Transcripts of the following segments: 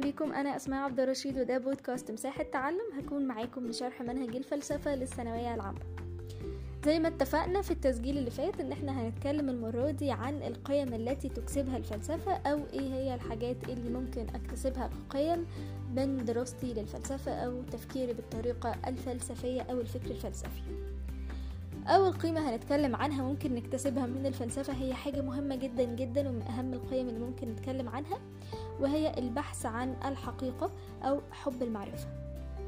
بيكم أنا أسماء عبد الرشيد وده بودكاست مساحة تعلم. هكون معاكم لشرح منهج الفلسفة للثانوية العامة. زي ما اتفقنا في التسجيل اللي فات إن إحنا هنتكلم المرة دي عن القيم التي تكسبها الفلسفة أو إيه هي الحاجات اللي ممكن أكتسبها كقيم من دراستي للفلسفة أو تفكيري بالطريقة الفلسفية أو الفكر الفلسفي. أول قيمة هنتكلم عنها ممكن نكتسبها من الفلسفة. هي حاجة مهمة جدا جدا ومن أهم القيم اللي ممكن نتكلم عنها وهي البحث عن الحقيقة أو حب المعرفة.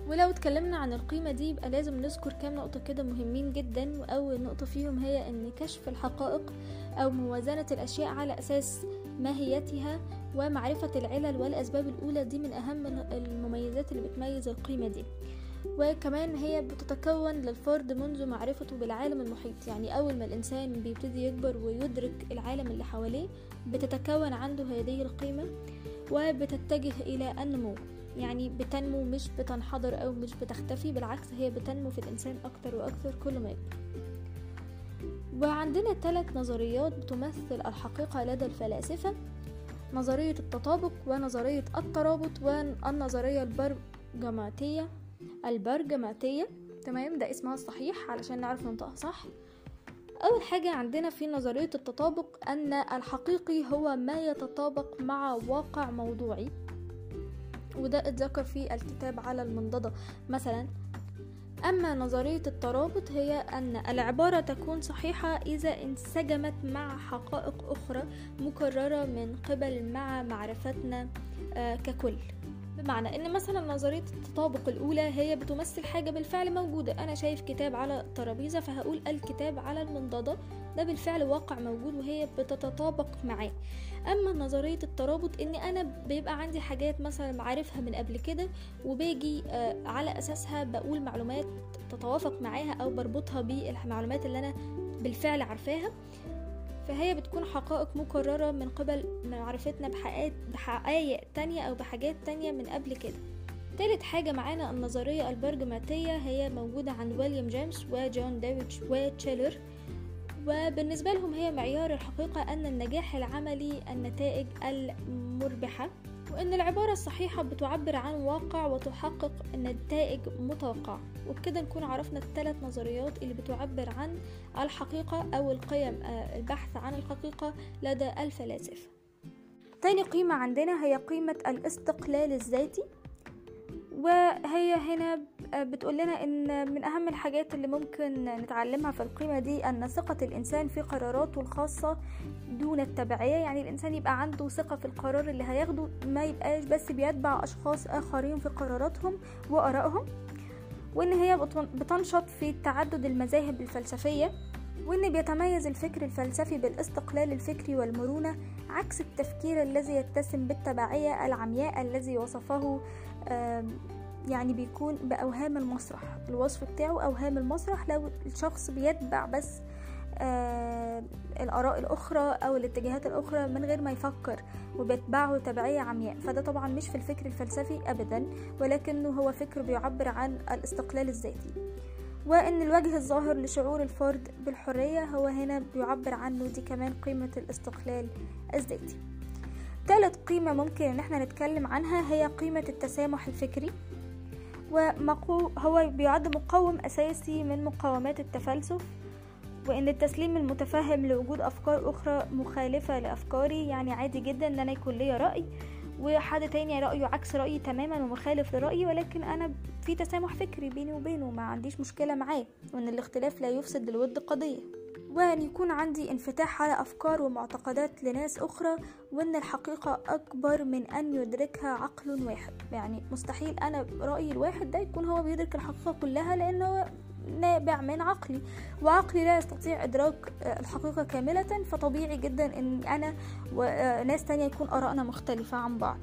ولو اتكلمنا عن القيمة دي يبقى لازم نذكر كام نقطة كده مهمين جدا. وأول نقطة فيهم هي أن كشف الحقائق أو موازنة الأشياء على أساس ماهيتها ومعرفة العلل والأسباب الأولى دي من أهم المميزات اللي بتميز القيمة دي. وكمان هي بتتكون للفرد منذ معرفته بالعالم المحيط. يعني أول ما الإنسان بيبتدي يكبر ويدرك العالم اللي حواليه بتتكون عنده هذه القيمة وبتتجه إلى النمو يعني بتنمو مش بتنحدر أو مش بتختفي بالعكس هي بتنمو في الإنسان أكتر وأكتر كل ما يكبر. وعندنا ثلاث نظريات بتمثل الحقيقة لدى الفلاسفة نظرية التطابق ونظرية الترابط والنظرية البرجماتية. البرجماتية تمام؟ ده اسمها الصحيح علشان نعرف ننطقها صح؟ أول حاجة عندنا في نظرية التطابق أن الحقيقي هو ما يتطابق مع واقع موضوعي. وده اتذكر في الكتاب على المنضدة مثلا. أما نظرية الترابط هي أن العبارة تكون صحيحة إذا انسجمت مع حقائق أخرى مكررة من قبل مع معرفتنا ككل. بمعنى إن مثلا نظرية التطابق الأولى هي بتمثل حاجة بالفعل موجودة. أنا شايف كتاب على الترابيزه فهقول الكتاب على المنضدة. ده بالفعل واقع موجود وهي بتتطابق معاه. أما نظرية الترابط إن أنا بيبقى عندي حاجات مثلا عارفها من قبل كده وباجي على أساسها بقول معلومات تتوافق معاها أو بربطها بالمعلومات اللي أنا بالفعل عارفاها. فهي بتكون حقائق مكررة من قبل معرفتنا بحقائق, تانية أو بحاجات تانية من قبل كده. تالت حاجة معانا النظرية البرجماتية هي موجودة عند ويليام جيمس وجون ديفيتش وتشيلر وبالنسبة لهم هي معيار الحقيقة أن النجاح العملي النتائج المربحة. وأن العبارة الصحيحة بتعبر عن واقع وتحقق نتائج متوقعة. وبكده نكون عرفنا الثلاث نظريات اللي بتعبر عن الحقيقة أو القيم البحث عن الحقيقة لدى الفلاسفة. تاني قيمة عندنا هي قيمة الاستقلال الذاتي وهي هنا بتقول لنا إن من أهم الحاجات اللي ممكن نتعلمها في القيمة دي أن ثقة الإنسان في قراراته الخاصة دون التبعية. يعني الإنسان يبقى عنده ثقة في القرار اللي هياخده ما يبقاش بس بيتبع أشخاص آخرين في قراراتهم وآرائهم وإن هي بتنشط في تعدد المذاهب الفلسفية وإن بيتميز الفكر الفلسفي بالاستقلال الفكري والمرونة عكس التفكير الذي يتسم بالتبعية العمياء الذي وصفه يعني بيكون بأوهام المسرح. الوصف بتاعه أوهام المسرح. لو الشخص بيتبع بس آه الآراء الأخرى أو الاتجاهات الأخرى من غير ما يفكر وبيتبعه تبعية عمياء فده طبعا مش في الفكر الفلسفي أبدا ولكنه هو فكر بيعبر عن الاستقلال الذاتي. وأن الوجه الظاهر لشعور الفرد بالحرية هو هنا بيعبر عنه دي كمان قيمة الاستقلال الذاتي. ثالث قيمة ممكن إن إحنا نتكلم عنها هي قيمة التسامح الفكري. ومقو هو بيعد مقوم أساسي من مقومات التفلسف وإن التسليم المتفهم لوجود أفكار أخرى مخالفة لأفكاري يعني عادي جدا إن أنا يكون ليا رأي وحد تاني رأيه عكس رأيي تماما ومخالف لرأيي ولكن أنا في تسامح فكري بيني وبينه ما عنديش مشكلة معاه وإن الاختلاف لا يفسد للود قضية. وأن يكون عندي انفتاح على أفكار ومعتقدات لناس أخرى وأن الحقيقة أكبر من أن يدركها عقل واحد. يعني مستحيل أنا رأيي الواحد ده يكون هو بيدرك الحقيقة كلها لأنه نابع من عقلي. وعقلي لا يستطيع إدراك الحقيقة كاملة فطبيعي جدا أن أنا وناس تانية يكون آرائنا مختلفة عن بعض.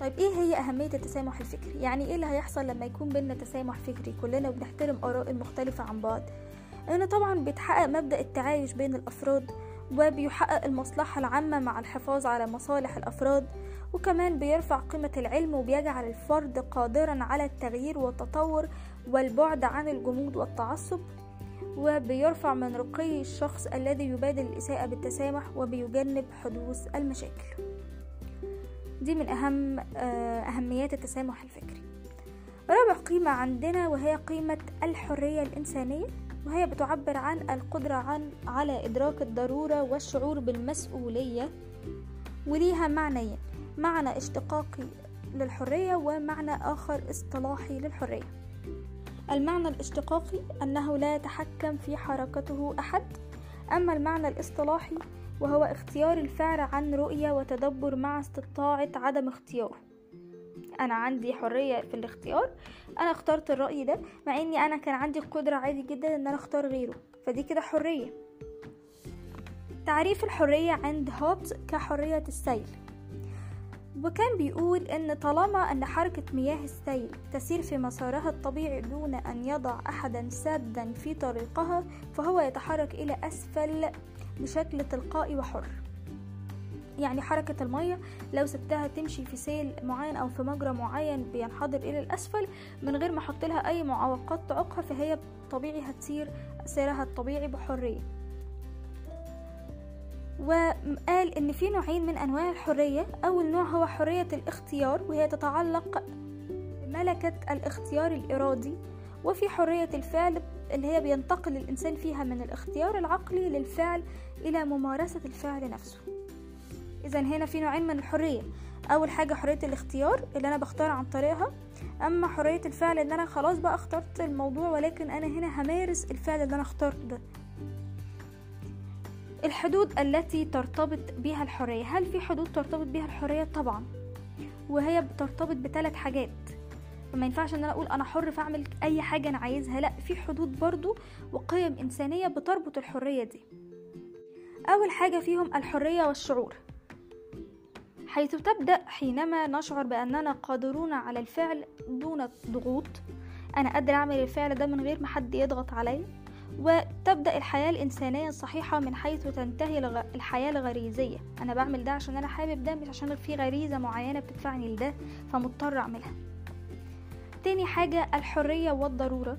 طيب إيه هي أهمية التسامح الفكري؟ يعني إيه اللي هيحصل لما يكون بينا تسامح فكري؟ كلنا بنحترم آراء المختلفة عن بعض. إنه طبعا بيتحقق مبدأ التعايش بين الأفراد وبيحقق المصلحة العامة مع الحفاظ على مصالح الأفراد وكمان بيرفع قيمة العلم وبيجعل الفرد قادرا على التغيير والتطور والبعد عن الجمود والتعصب وبيرفع من رقي الشخص الذي يبادل الإساءة بالتسامح وبيجنب حدوث المشاكل. دي من أهم أهميات التسامح الفكري. رابع قيمة عندنا وهي قيمة الحرية الإنسانية. وهي بتعبر عن القدرة عن على إدراك الضرورة والشعور بالمسؤولية وليها معنيين معنى اشتقاقي للحرية ومعنى آخر اصطلاحي للحرية. المعنى الاشتقاقي أنه لا يتحكم في حركته أحد أما المعنى الاصطلاحي وهو اختيار الفعل عن رؤية وتدبر مع استطاعة عدم اختياره. أنا عندي حرية في الاختيار. أنا اخترت الرأي ده مع إني أنا كان عندي القدرة عادي جدا إن أنا أختار غيره. فدي كده حرية. تعريف الحرية عند هوبز كحرية السيل. وكان بيقول إن طالما أن حركة مياه السيل تسير في مسارها الطبيعي دون أن يضع أحدا سادا في طريقها فهو يتحرك إلى أسفل بشكل تلقائي وحر. يعني حركة المية لو سبتها تمشي في سيل معين أو في مجرى معين بينحدر إلى الأسفل من غير ما أحط لها أي معوقات تعوقها فهي طبيعي هتسير سيرها الطبيعي بحرية. وقال إن في نوعين من أنواع الحرية. أول نوع هو حرية الاختيار وهي تتعلق بملكة الاختيار الإرادي. وفي حرية الفعل اللي هي بينتقل الإنسان فيها من الاختيار العقلي للفعل إلى ممارسة الفعل نفسه. اذا هنا في نوعين من الحرية. أول حاجة حرية الاختيار اللي أنا بختار عن طريقها. أما حرية الفعل إن أنا خلاص بقى اخترت الموضوع ولكن أنا هنا همارس الفعل اللي أنا اخترته ده. الحدود التي ترتبط بها الحرية. هل في حدود ترتبط بها الحرية؟ طبعا. وهي بترتبط بثلاث حاجات. ما ينفعش إن أنا أقول أنا حر فأعمل أي حاجة أنا عايزها. لأ في حدود برضو وقيم إنسانية بتربط الحرية دي. أول حاجة فيهم الحرية والشعور. حيث تبدأ حينما نشعر بأننا قادرون على الفعل دون ضغوط. أنا قادر أعمل الفعل ده من غير ما حد يضغط عليا وتبدأ الحياة الإنسانية الصحيحة من حيث تنتهي الحياة الغريزية. أنا بعمل ده عشان أنا حابب ده مش عشان في غريزة معينة بتدفعني لده فمضطر أعملها. تاني حاجة الحرية والضرورة.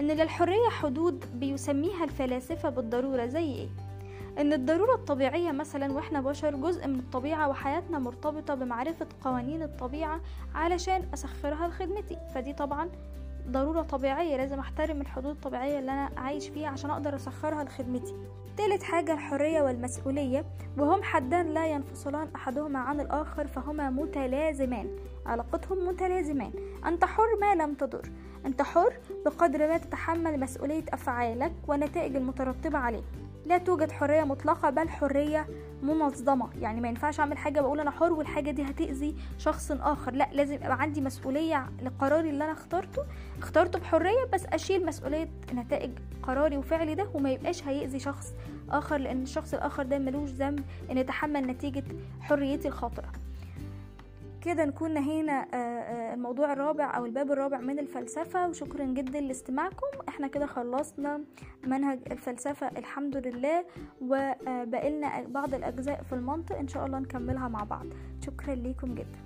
إن للحرية حدود بيسميها الفلاسفة بالضرورة زي إيه؟ إن الضرورة الطبيعية مثلا وإحنا بشر جزء من الطبيعة وحياتنا مرتبطة بمعرفة قوانين الطبيعة علشان أسخرها لخدمتي. فدي طبعا ضرورة طبيعية لازم أحترم الحدود الطبيعية اللي أنا عايش فيها عشان أقدر أسخرها لخدمتي. تالت حاجة الحرية والمسؤولية وهم حدان لا ينفصلان أحدهما عن الآخر فهما متلازمان. علاقتهم متلازمان. أنت حر ما لم تضر. أنت حر بقدر ما تتحمل مسؤولية أفعالك والنتائج المترتبة عليه لا توجد حرية مطلقة بل حرية منظمة. يعني ما ينفعش أعمل حاجة بقول أنا حر والحاجة دي هتأذي شخص آخر. لا لازم يبقى عندي مسؤولية لقراري اللي أنا اخترته اخترته بحرية بس أشيل مسؤولية نتائج قراري وفعلي ده وما يبقاش هيأذي شخص آخر لأن الشخص الآخر ده ملوش ذنب إن يتحمل نتيجة حريتي الخاطئة. كده نكون نهينا الموضوع الرابع أو الباب الرابع من الفلسفة وشكرا جدا لاستماعكم. إحنا كده خلصنا منهج الفلسفة الحمد لله وبقلنا بعض الأجزاء في المنطق. إن شاء الله نكملها مع بعض. شكرا ليكم جدا.